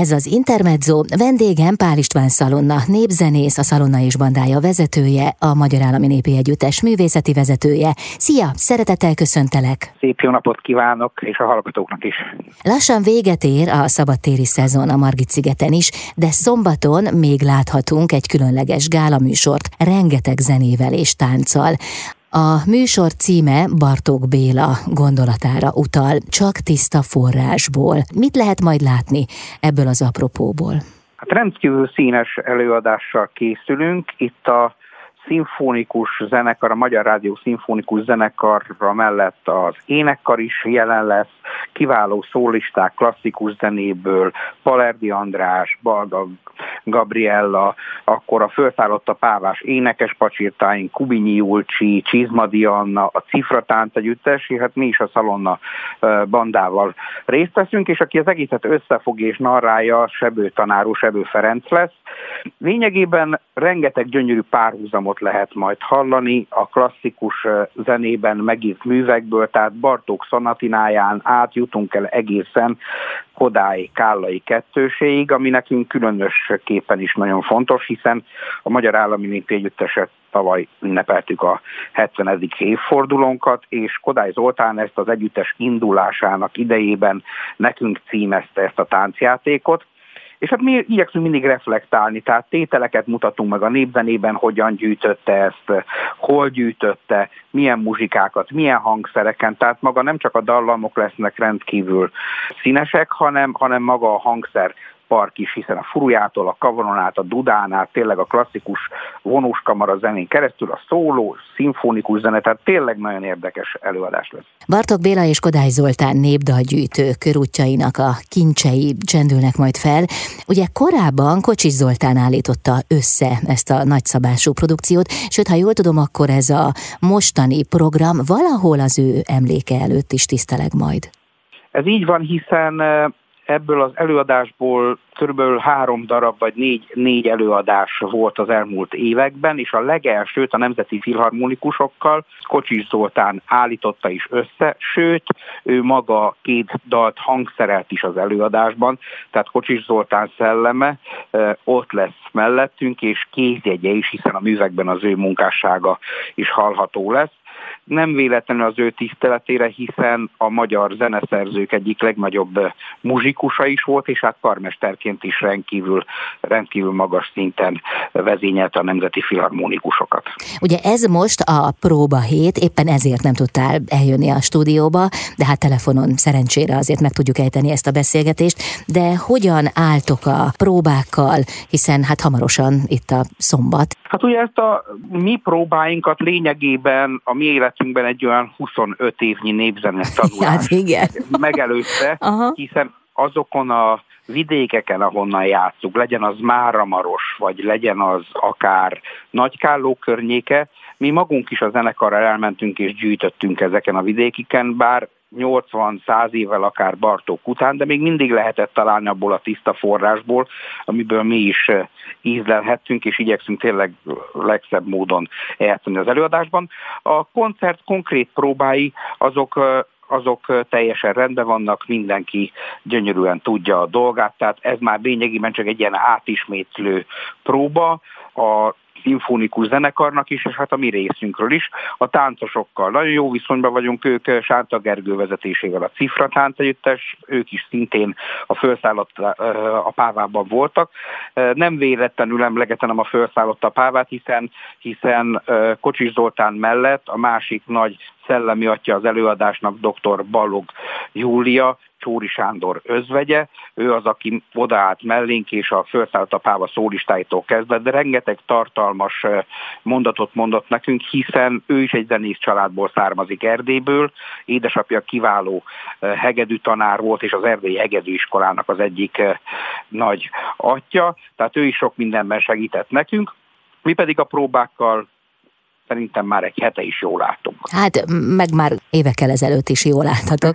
Ez az Intermezzo, vendégem Pál István Szalonna, népzenész, a Szalonna és Bandája vezetője, a Magyar Állami Népi Együttes művészeti vezetője. Szia, szeretettel köszöntelek! Szép jó napot kívánok, és a hallgatóknak is! Lassan véget ér a szabadtéri szezon a Margit-szigeten is, de szombaton még láthatunk egy különleges gálaműsort, rengeteg zenével és tánccal. A műsor címe Bartók Béla gondolatára utal, csak tiszta forrásból. Mit lehet majd látni ebből az apropóból? Hát rendkívül színes előadással készülünk. Itt a szimfonikus zenekar, a Magyar Rádió szimfonikus zenekarra mellett az énekkar is jelen lesz, kiváló szólisták klasszikus zenéből, Palerdi András, Balga Gabriella, akkor a fölszállott a pávás énekes pacsirtáink, Kubinyi Julcsi, Csizmadi Anna, a Cifratánc együttes, hát mi is a Szalonna bandával részt veszünk, és aki az egészet összefog és narrálja, Sebő tanáró, Sebő Ferenc lesz. Lényegében rengeteg gyönyörű párhuzamot lehet majd hallani a klasszikus zenében megírt művekből, tehát Bartók szonatináján átjutunk el egészen Kodály Kállai kettőségig, ami nekünk különösképpen is nagyon fontos, hiszen a Magyar Állami Népi Együtteset tavaly ünnepeltük a 70. évfordulónkat, és Kodály Zoltán ezt az együttes indulásának idejében nekünk címezte ezt a táncjátékot, és hát mi igyekszünk mindig reflektálni, tehát tételeket mutatunk meg a népzenében, hogyan gyűjtötte ezt, hol gyűjtötte, milyen muzsikákat, milyen hangszereken, tehát maga nem csak a dallamok lesznek rendkívül színesek, hanem, hanem maga a hangszer park is, hiszen a furujától, a kavaron át, a dudán át, tényleg a klasszikus vonós kamara zenén keresztül, a szóló, szimfonikus zene, tehát tényleg nagyon érdekes előadás lesz. Bartok Béla és Kodály Zoltán népdalgyűjtő körútjainak a kincsei csendülnek majd fel. Ugye korábban Kocsis Zoltán állította össze ezt a nagyszabású produkciót, sőt, ha jól tudom, akkor ez a mostani program valahol az ő emléke előtt is tiszteleg majd. Ez így van, hiszen ebből az előadásból körülbelül három darab vagy négy, négy előadás volt az elmúlt években, és a legelsőt a Nemzeti Filharmonikusokkal Kocsis Zoltán állította is össze, sőt, ő maga két dalt hangszerelt is az előadásban, tehát Kocsis Zoltán szelleme ott lesz mellettünk, és kézjegye is, hiszen a művekben az ő munkássága is hallható lesz nem véletlenül az ő tiszteletére, hiszen a magyar zeneszerzők egyik legnagyobb muzsikusa is volt, és hát karmesterként is rendkívül, rendkívül magas szinten vezényelte a nemzeti filharmonikusokat. Ugye ez most a próba hét, éppen ezért nem tudtál eljönni a stúdióba, de hát telefonon szerencsére azért meg tudjuk ejteni ezt a beszélgetést, de hogyan álltok a próbákkal, hiszen hát hamarosan itt a szombat. Hát ugye ezt a mi próbáinkat lényegében a mi életünkben egy olyan 25 évnyi népzene tanulás hát megelőzte, hiszen azokon a vidékeken, ahonnan játszunk, legyen az Máramaros, vagy legyen az akár Nagykálló környéke, mi magunk is a zenekarral elmentünk és gyűjtöttünk ezeken a vidékiken, bár 80-100 évvel akár Bartók után, de még mindig lehetett találni abból a tiszta forrásból, amiből mi is eh, ízlelhettünk, és igyekszünk tényleg legszebb módon eljátszani az előadásban. A koncert konkrét próbái azok eh, azok eh, teljesen rendben vannak, mindenki gyönyörűen tudja a dolgát, tehát ez már lényegében csak egy ilyen átismétlő próba. A szimfonikus zenekarnak is, és hát a mi részünkről is, a táncosokkal. Nagyon jó viszonyban vagyunk ők eh, Sánta Gergő vezetésével a Cifra tánc együttes, ők is szintén a felszállott eh, a pávában voltak. Eh, nem véletlenül emlegetem a felszállott a pávát, hiszen, hiszen Kocsis Zoltán mellett a másik nagy szellemi atya az előadásnak dr. Balog Júlia, Csóri Sándor özvegye, ő az, aki odaállt mellénk, és a felszállt a páva szólistáitól kezdve, de rengeteg tartalmas mondatot mondott nekünk, hiszen ő is egy zenész családból származik Erdélyből, édesapja kiváló hegedű tanár volt, és az Erdélyi Hegedű Iskolának az egyik nagy atya, tehát ő is sok mindenben segített nekünk. Mi pedig a próbákkal szerintem már egy hete is jól látunk. Hát, meg már évekkel ezelőtt is jól láthatok.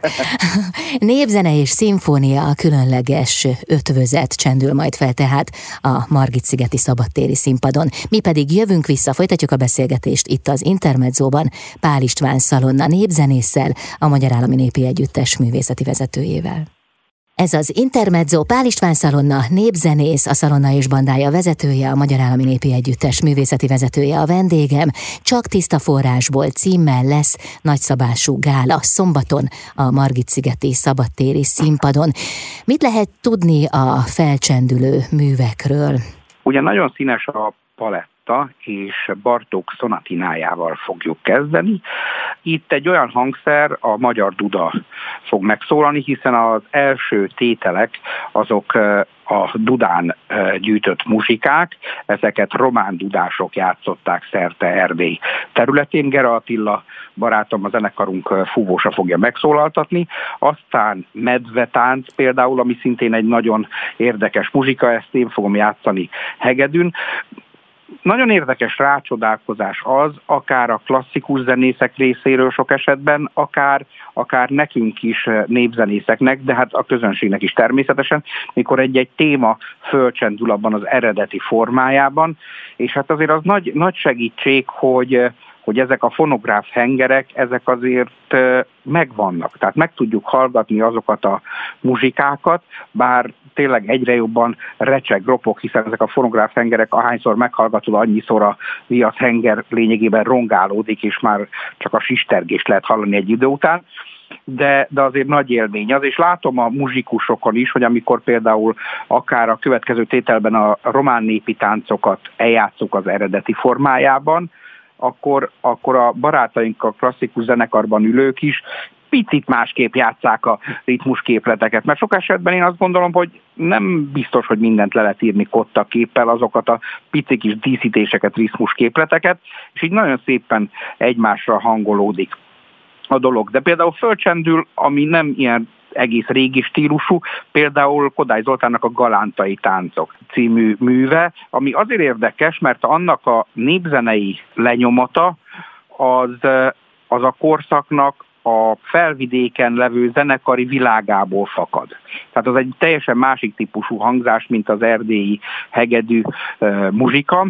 Népzene és szimfónia a különleges ötvözet csendül majd fel tehát a Margit-szigeti szabadtéri színpadon. Mi pedig jövünk vissza, folytatjuk a beszélgetést itt az Intermedzóban Pál István Szalonna népzenésszel, a Magyar Állami Népi Együttes művészeti vezetőjével. Ez az Intermezzo Pál István Szalonna, népzenész, a Szalonna és bandája vezetője, a Magyar Állami Népi Együttes művészeti vezetője a vendégem. Csak tiszta forrásból címmel lesz nagyszabású gála szombaton a Margit-szigeti szabadtéri színpadon. Mit lehet tudni a felcsendülő művekről? Ugye nagyon színes a palett Sonata és Bartók szonatinájával fogjuk kezdeni. Itt egy olyan hangszer, a magyar duda fog megszólalni, hiszen az első tételek azok a dudán gyűjtött muzsikák, ezeket román dudások játszották szerte Erdély területén. Gera Attila barátom, a zenekarunk fúvósa fogja megszólaltatni. Aztán medvetánc például, ami szintén egy nagyon érdekes muzsika, ezt én fogom játszani Hegedűn nagyon érdekes rácsodálkozás az, akár a klasszikus zenészek részéről sok esetben, akár, akár nekünk is eh, népzenészeknek, de hát a közönségnek is természetesen, mikor egy-egy téma fölcsendül abban az eredeti formájában, és hát azért az nagy, nagy segítség, hogy eh, hogy ezek a fonográf hengerek, ezek azért megvannak. Tehát meg tudjuk hallgatni azokat a muzsikákat, bár tényleg egyre jobban recseg, ropog, hiszen ezek a fonográf hengerek ahányszor meghallgatod, annyiszor a viasz henger lényegében rongálódik, és már csak a sistergést lehet hallani egy idő után de, de azért nagy élmény az, és látom a muzsikusokon is, hogy amikor például akár a következő tételben a román népi táncokat eljátszuk az eredeti formájában, akkor, akkor a barátaink a klasszikus zenekarban ülők is picit másképp játszák a ritmusképleteket, mert sok esetben én azt gondolom, hogy nem biztos, hogy mindent le lehet írni kotta képpel, azokat a pici kis díszítéseket, ritmusképleteket, és így nagyon szépen egymásra hangolódik a dolog. De például fölcsendül, ami nem ilyen egész régi stílusú, például Kodály Zoltánnak a Galántai táncok című műve, ami azért érdekes, mert annak a népzenei lenyomata az, az a korszaknak a felvidéken levő zenekari világából fakad. Tehát az egy teljesen másik típusú hangzás, mint az erdélyi hegedű uh, muzsika,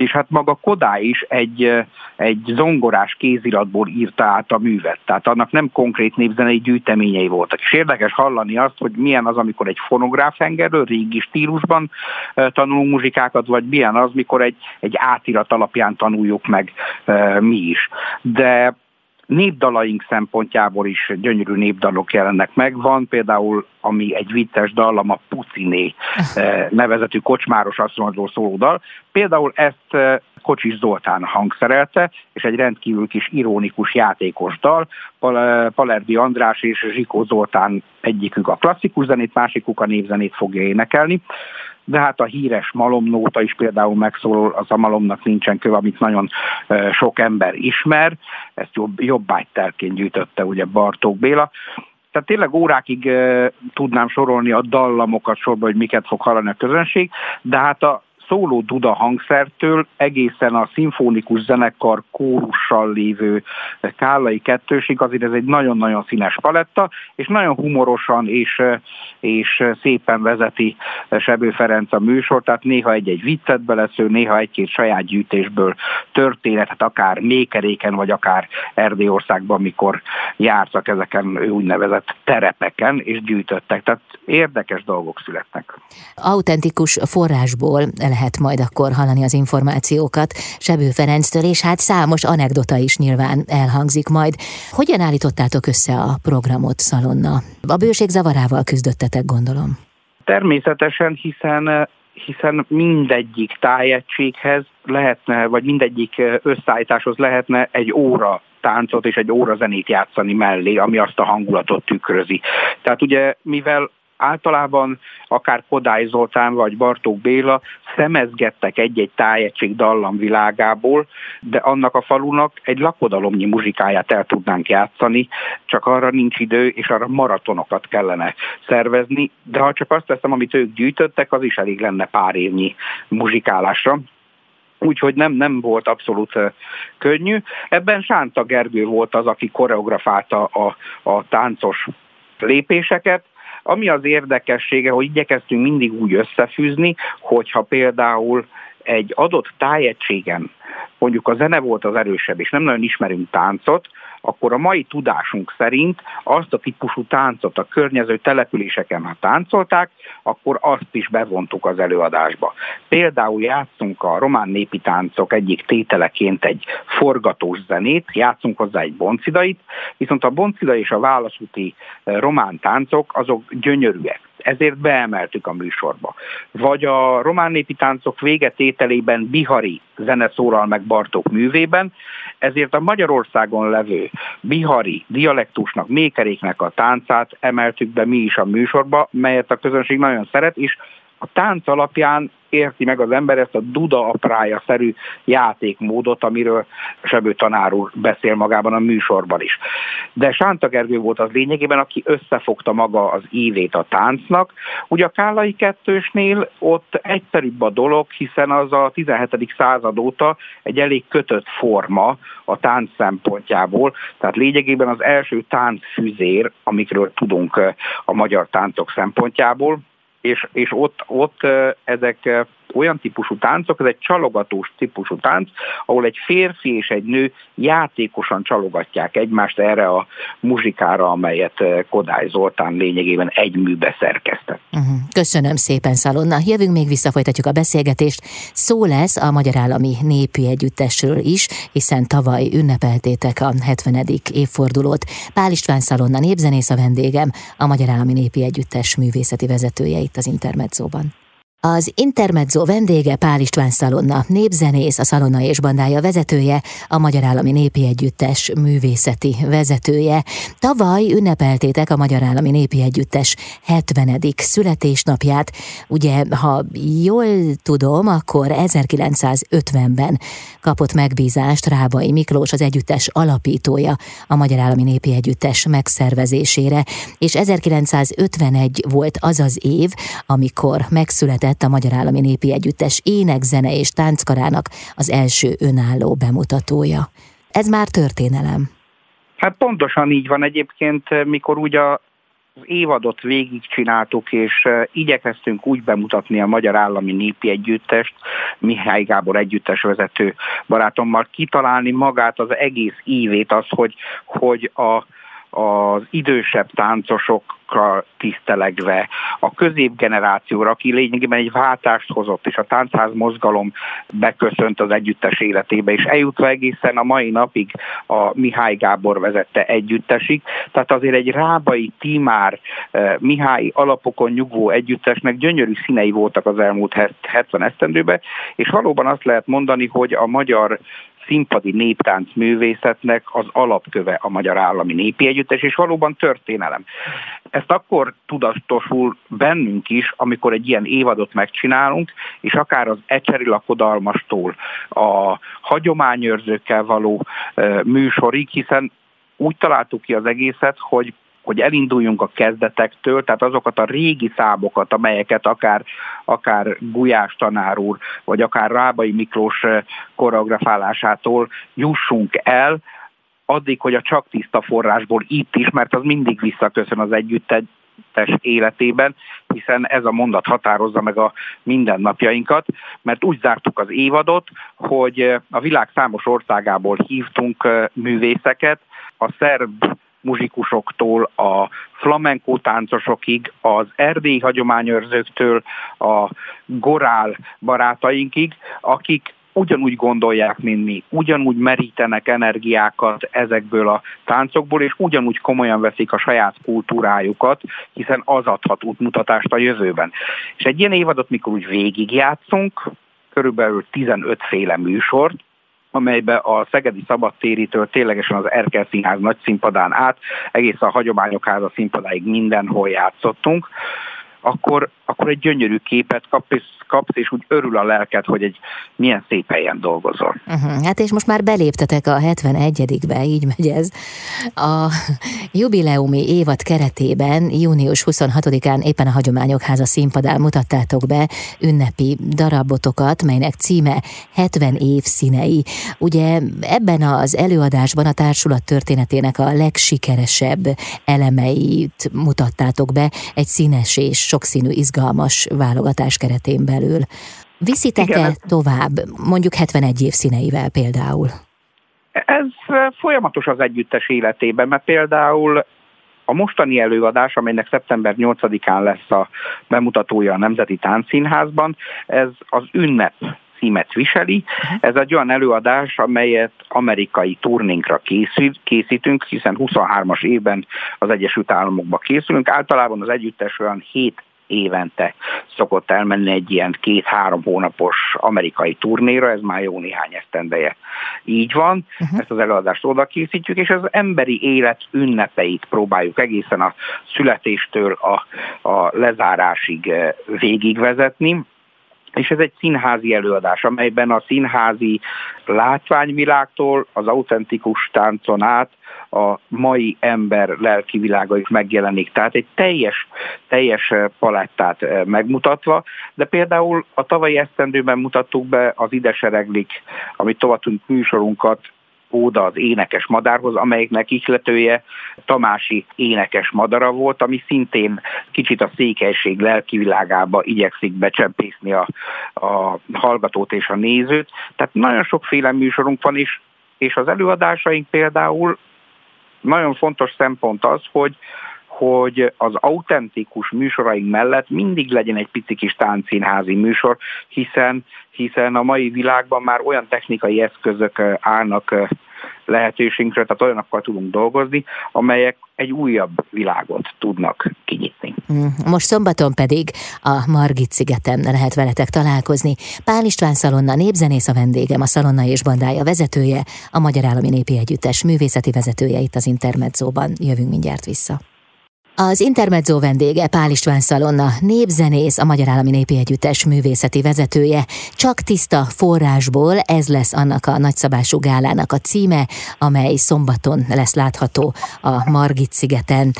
és hát maga Kodály is egy, egy zongorás kéziratból írta át a művet, tehát annak nem konkrét népzenei gyűjteményei voltak. És érdekes hallani azt, hogy milyen az, amikor egy fonográf hengerről, régi stílusban tanulunk muzsikákat, vagy milyen az, mikor egy, egy átirat alapján tanuljuk meg mi is. De népdalaink szempontjából is gyönyörű népdalok jelennek meg. Van például, ami egy vicces dallam, a Puciné eh, nevezetű kocsmáros asszonyról szóló dal. Például ezt eh, Kocsis Zoltán hangszerelte, és egy rendkívül kis ironikus játékos dal. Palerdi András és Zsikó Zoltán egyikük a klasszikus zenét, másikuk a népzenét fogja énekelni de hát a híres malomnóta is például megszólal, az a malomnak nincsen köv, amit nagyon sok ember ismer, ezt jobb, jobbágyterként gyűjtötte ugye Bartók Béla. Tehát tényleg órákig e, tudnám sorolni a dallamokat sorba, hogy miket fog hallani a közönség, de hát a szóló duda hangszertől egészen a szimfonikus zenekar kórussal lévő kállai kettőség, azért ez egy nagyon-nagyon színes paletta, és nagyon humorosan és, és szépen vezeti Sebő Ferenc a műsor, tehát néha egy-egy viccet belesző, néha egy-két saját gyűjtésből történetet, akár mékeréken, vagy akár Erdélyországban, amikor jártak ezeken úgynevezett terepeken, és gyűjtöttek. Tehát érdekes dolgok születnek. Autentikus forrásból lehet majd akkor hallani az információkat Sebő Ferenctől, és hát számos anekdota is nyilván elhangzik majd. Hogyan állítottátok össze a programot, Szalonna? A bőség zavarával küzdöttetek, gondolom. Természetesen, hiszen hiszen mindegyik tájegységhez lehetne, vagy mindegyik összeállításhoz lehetne egy óra táncot és egy óra zenét játszani mellé, ami azt a hangulatot tükrözi. Tehát ugye, mivel általában akár Kodály Zoltán vagy Bartók Béla szemezgettek egy-egy tájegység dallam világából, de annak a falunak egy lakodalomnyi muzsikáját el tudnánk játszani, csak arra nincs idő, és arra maratonokat kellene szervezni, de ha csak azt teszem, amit ők gyűjtöttek, az is elég lenne pár évnyi muzsikálásra. Úgyhogy nem, nem volt abszolút könnyű. Ebben Sánta Gergő volt az, aki koreografálta a, a táncos lépéseket, ami az érdekessége, hogy igyekeztünk mindig úgy összefűzni, hogyha például egy adott tájegységen mondjuk a zene volt az erősebb, és nem nagyon ismerünk táncot, akkor a mai tudásunk szerint azt a típusú táncot a környező településeken, ha táncolták, akkor azt is bevontuk az előadásba. Például játszunk a román népi táncok egyik tételeként egy forgatós zenét, játszunk hozzá egy boncidait, viszont a boncida és a válaszúti eh, román táncok azok gyönyörűek ezért beemeltük a műsorba. Vagy a román népi táncok végetételében Bihari zene szólal meg Bartók művében, ezért a Magyarországon levő bihari dialektusnak, mékeréknek a táncát emeltük be mi is a műsorba, melyet a közönség nagyon szeret, és a tánc alapján érti meg az ember ezt a duda aprája szerű játékmódot, amiről Sebő tanár úr beszél magában a műsorban is. De Sánta Gergő volt az lényegében, aki összefogta maga az ívét a táncnak. Ugye a Kálai kettősnél ott egyszerűbb a dolog, hiszen az a 17. század óta egy elég kötött forma a tánc szempontjából, tehát lényegében az első táncfüzér, amikről tudunk a magyar táncok szempontjából, és, és ott, ott ezek olyan típusú táncok, ez egy csalogatós típusú tánc, ahol egy férfi és egy nő játékosan csalogatják egymást erre a muzsikára, amelyet Kodály Zoltán lényegében egy műbe szerkesztett. Uh-huh. Köszönöm szépen, Szalonna. Jövünk még vissza, folytatjuk a beszélgetést. Szó lesz a Magyar Állami Népi Együttesről is, hiszen tavaly ünnepeltétek a 70. évfordulót. Pál István Szalonna népzenész a vendégem, a Magyar Állami Népi Együttes művészeti vezetője itt az Intermedzóban. Az Intermezzo vendége Pál István Szalonna, népzenész, a Szalonna és bandája vezetője, a Magyar Állami Népi Együttes művészeti vezetője. Tavaly ünnepeltétek a Magyar Állami Népi Együttes 70. születésnapját. Ugye, ha jól tudom, akkor 1950-ben kapott megbízást Rábai Miklós, az együttes alapítója a Magyar Állami Népi Együttes megszervezésére, és 1951 volt az az év, amikor megszületett lett a Magyar Állami Népi Együttes ének, zene és tánckarának az első önálló bemutatója. Ez már történelem. Hát pontosan így van egyébként, mikor úgy a az évadot végigcsináltuk, és igyekeztünk úgy bemutatni a Magyar Állami Népi Együttest, Mihály Gábor együttes vezető barátommal, kitalálni magát az egész évét, az, hogy, hogy a, az idősebb táncosok táncosokra tisztelegve, a középgenerációra, aki lényegében egy váltást hozott, és a táncház mozgalom beköszönt az együttes életébe, és eljutva egészen a mai napig a Mihály Gábor vezette együttesig. Tehát azért egy rábai, tímár, eh, Mihály alapokon nyugvó együttesnek gyönyörű színei voltak az elmúlt 70 esztendőben, és valóban azt lehet mondani, hogy a magyar színpadi néptánc művészetnek az alapköve a Magyar Állami Népi Együttes, és valóban történelem. Ezt akkor tudatosul bennünk is, amikor egy ilyen évadot megcsinálunk, és akár az ecseri lakodalmastól a hagyományőrzőkkel való műsorig, hiszen úgy találtuk ki az egészet, hogy hogy elinduljunk a kezdetektől, tehát azokat a régi számokat, amelyeket akár, akár Gulyás tanár úr, vagy akár Rábai Miklós koreografálásától jussunk el, addig, hogy a csak tiszta forrásból itt is, mert az mindig visszaköszön az együttes életében, hiszen ez a mondat határozza meg a mindennapjainkat, mert úgy zártuk az évadot, hogy a világ számos országából hívtunk művészeket, a szerb muzsikusoktól a flamenkó táncosokig, az erdélyi hagyományőrzőktől a gorál barátainkig, akik ugyanúgy gondolják, mint mi, ugyanúgy merítenek energiákat ezekből a táncokból, és ugyanúgy komolyan veszik a saját kultúrájukat, hiszen az adhat útmutatást a jövőben. És egy ilyen évadot, mikor úgy végigjátszunk, körülbelül 15 féle műsort, amelybe a Szegedi Szabadtéritől ténylegesen az Erkel Színház nagy színpadán át, egész a Hagyományok Háza színpadáig mindenhol játszottunk, akkor, akkor egy gyönyörű képet kap, és kapsz, és úgy örül a lelked, hogy egy milyen szép helyen dolgozol. Uh-huh. Hát és most már beléptetek a 71-be, így megy ez. A jubileumi évad keretében június 26-án éppen a Hagyományok Háza színpadán mutattátok be ünnepi darabotokat, melynek címe 70 év színei. Ugye ebben az előadásban a társulat történetének a legsikeresebb elemeit mutattátok be egy színes és sokszínű izgalmas válogatás keretén belül. Viszitek-e tovább, mondjuk 71 év színeivel például? Ez folyamatos az együttes életében, mert például a mostani előadás, amelynek szeptember 8-án lesz a bemutatója a Nemzeti Táncszínházban, ez az ünnep címet viseli. Ez egy olyan előadás, amelyet amerikai turnénkra készít, készítünk, hiszen 23-as évben az Egyesült Államokba készülünk. Általában az együttes olyan 7 évente szokott elmenni egy ilyen két-három hónapos amerikai turnéra, ez már jó néhány esztendeje így van, uh-huh. ezt az előadást oda készítjük, és az emberi élet ünnepeit próbáljuk egészen a születéstől a, a lezárásig eh, végigvezetni és ez egy színházi előadás, amelyben a színházi látványvilágtól az autentikus táncon át a mai ember lelki világa is megjelenik. Tehát egy teljes, teljes palettát megmutatva, de például a tavalyi esztendőben mutattuk be az Idesereglik, amit tovatunk műsorunkat óda az énekes madárhoz, amelyiknek ihletője Tamási énekes madara volt, ami szintén kicsit a székelység lelkivilágába igyekszik becsempészni a, a hallgatót és a nézőt. Tehát nagyon sokféle műsorunk van, és, és az előadásaink például nagyon fontos szempont az, hogy hogy az autentikus műsoraink mellett mindig legyen egy pici kis táncszínházi műsor, hiszen, hiszen a mai világban már olyan technikai eszközök állnak lehetőségünkre, tehát olyanokkal tudunk dolgozni, amelyek egy újabb világot tudnak kinyitni. Most szombaton pedig a Margit szigeten lehet veletek találkozni. Pál István Szalonna népzenész a vendégem, a Szalonna és bandája vezetője, a Magyar Állami Népi Együttes művészeti vezetője itt az Intermedzóban. Jövünk mindjárt vissza. Az Intermezzo vendége Pál István Szalonna, népzenész, a Magyar Állami Népi Együttes művészeti vezetője. Csak tiszta forrásból ez lesz annak a nagyszabású gálának a címe, amely szombaton lesz látható a Margit szigeten.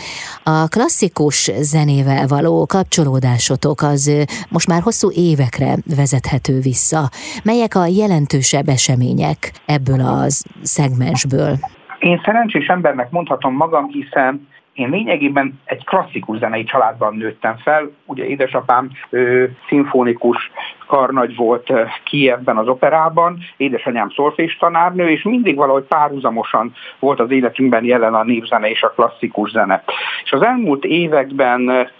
A klasszikus zenével való kapcsolódásotok az most már hosszú évekre vezethető vissza. Melyek a jelentősebb események ebből az szegmensből? Én szerencsés embernek mondhatom magam, hiszen én lényegében egy klasszikus zenei családban nőttem fel. Ugye édesapám ő, szimfonikus karnagy volt Kievben az operában, édesanyám szolfés tanárnő, és mindig valahogy párhuzamosan volt az életünkben jelen a népzene és a klasszikus zene. És az elmúlt években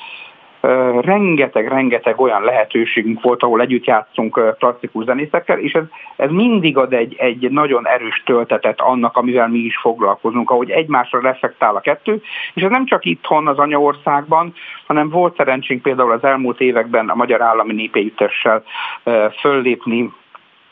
rengeteg-rengeteg olyan lehetőségünk volt, ahol együtt játszunk klasszikus zenészekkel, és ez, ez mindig ad egy, egy nagyon erős töltetet annak, amivel mi is foglalkozunk, ahogy egymásra reflektál a kettő, és ez nem csak itthon az anyaországban, hanem volt szerencsénk például az elmúlt években a Magyar Állami Népélyütessel föllépni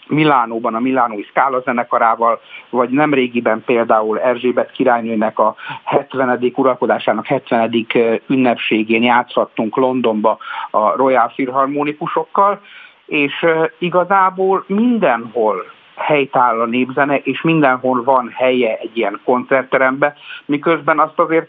Milánóban a Milánói Szkála zenekarával, vagy nemrégiben például Erzsébet királynőnek a 70. uralkodásának 70. ünnepségén játszhattunk Londonba a Royal Philharmonikusokkal, és igazából mindenhol helytáll a népzene, és mindenhol van helye egy ilyen koncertterembe, miközben azt azért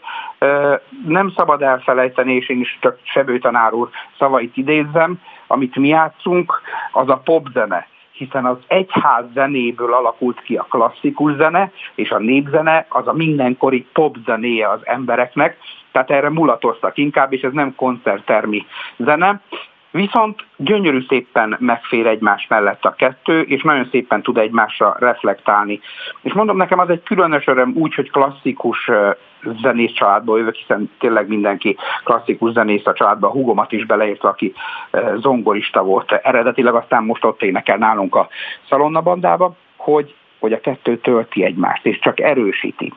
nem szabad elfelejteni, és én is csak Sebő tanár úr szavait idézzem, amit mi játszunk, az a popzene hiszen az egyház zenéből alakult ki a klasszikus zene, és a népzene az a mindenkori pop zenéje az embereknek, tehát erre mulatoztak inkább, és ez nem koncerttermi zene. Viszont gyönyörű szépen megfér egymás mellett a kettő, és nagyon szépen tud egymásra reflektálni. És mondom, nekem az egy különös öröm úgy, hogy klasszikus zenész családból jövök, hiszen tényleg mindenki klasszikus zenész a családban, a hugomat is beleértve, aki zongorista volt eredetileg, aztán most ott énekel nálunk a szalonnabandába, hogy, hogy a kettő tölti egymást, és csak erősíti.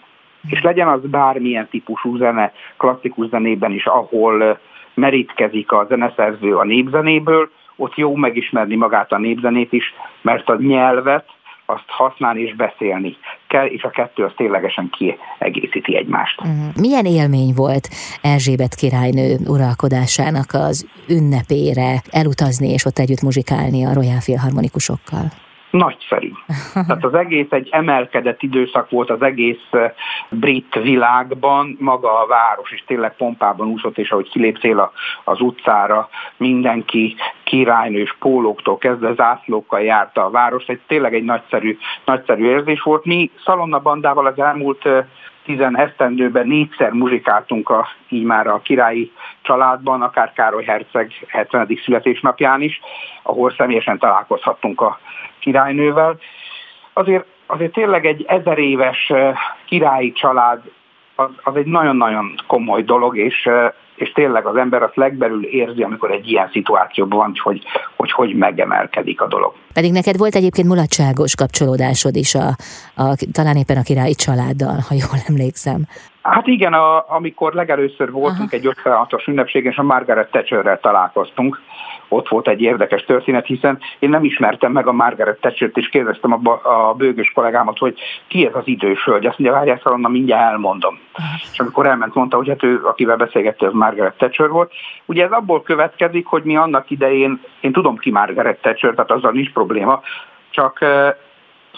És legyen az bármilyen típusú zene, klasszikus zenében is, ahol merítkezik a zeneszerző a népzenéből, ott jó megismerni magát a népzenét is, mert a nyelvet azt használni és beszélni kell, és a kettő az ténylegesen kiegészíti egymást. Mhm. Milyen élmény volt Erzsébet királynő uralkodásának az ünnepére elutazni és ott együtt muzsikálni a Royal Philharmonikusokkal? Nagyszerű. Tehát az egész egy emelkedett időszak volt az egész brit világban, maga a város is tényleg pompában úszott, és ahogy kiléptél az utcára, mindenki királynős pólóktól kezdve zászlókkal járta a város, egy tényleg egy nagyszerű, nagyszerű érzés volt. Mi Szalonna bandával az elmúlt tizen esztendőben négyszer muzsikáltunk a, így már a királyi családban, akár Károly Herceg 70. születésnapján is, ahol személyesen találkozhattunk a királynővel. azért, azért tényleg egy ezer éves királyi család az, az egy nagyon-nagyon komoly dolog, és, és tényleg az ember azt legbelül érzi, amikor egy ilyen szituációban van, hogy hogy, hogy megemelkedik a dolog. Pedig neked volt egyébként mulatságos kapcsolódásod is, a, a, talán éppen a királyi családdal, ha jól emlékszem. Hát igen, a, amikor legelőször voltunk Aha. egy 56-os ünnepségen, és a Margaret Thatcherrel találkoztunk, ott volt egy érdekes történet, hiszen én nem ismertem meg a Margaret Thatcher-t, és kérdeztem a, a bőgös kollégámat, hogy ki ez az idős hölgy. Azt mondja, várjál, szalonna, mindjárt elmondom. És amikor elment, mondta, hogy hát ő, akivel beszélgette, az Margaret Thatcher volt. Ugye ez abból következik, hogy mi annak idején, én tudom ki Margaret Thatcher, tehát azzal nincs probléma, csak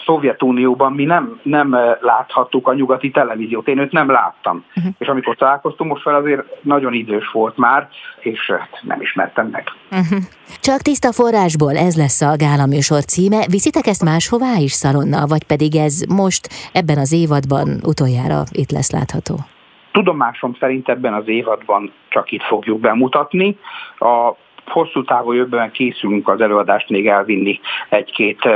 Szovjetunióban mi nem, nem láthattuk a nyugati televíziót, én őt nem láttam. Uh-huh. És amikor találkoztunk, most fel azért nagyon idős volt már, és hát nem ismertem meg. Uh-huh. Csak tiszta forrásból ez lesz a gála műsor címe. Viszitek ezt máshová is szalonna, vagy pedig ez most ebben az évadban utoljára itt lesz látható? Tudomásom szerint ebben az évadban csak itt fogjuk bemutatni. A hosszú távú jövőben készülünk az előadást még elvinni egy-két,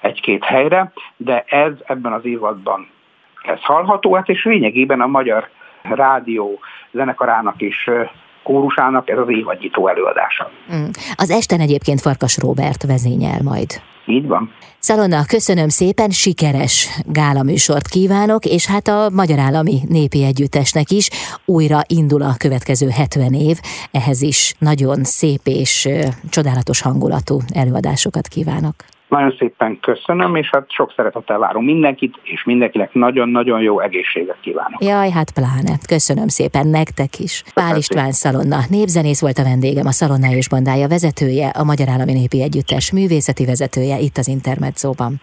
egy-két helyre, de ez ebben az évadban ez hallható, hát és lényegében a magyar rádió zenekarának is kórusának ez az évadnyitó előadása. Mm. Az esten egyébként Farkas Róbert vezényel majd. Így van. Szalonna, köszönöm szépen, sikeres gálaműsort kívánok, és hát a Magyar Állami Népi Együttesnek is újra indul a következő 70 év, ehhez is nagyon szép és csodálatos hangulatú előadásokat kívánok. Nagyon szépen köszönöm, és hát sok szeretettel várom mindenkit, és mindenkinek nagyon-nagyon jó egészséget kívánok. Jaj, hát pláne. Köszönöm szépen nektek is. Pál István Szalonna, népzenész volt a vendégem, a Szalonna és Bandája vezetője, a Magyar Állami Népi Együttes művészeti vezetője itt az Intermedzóban.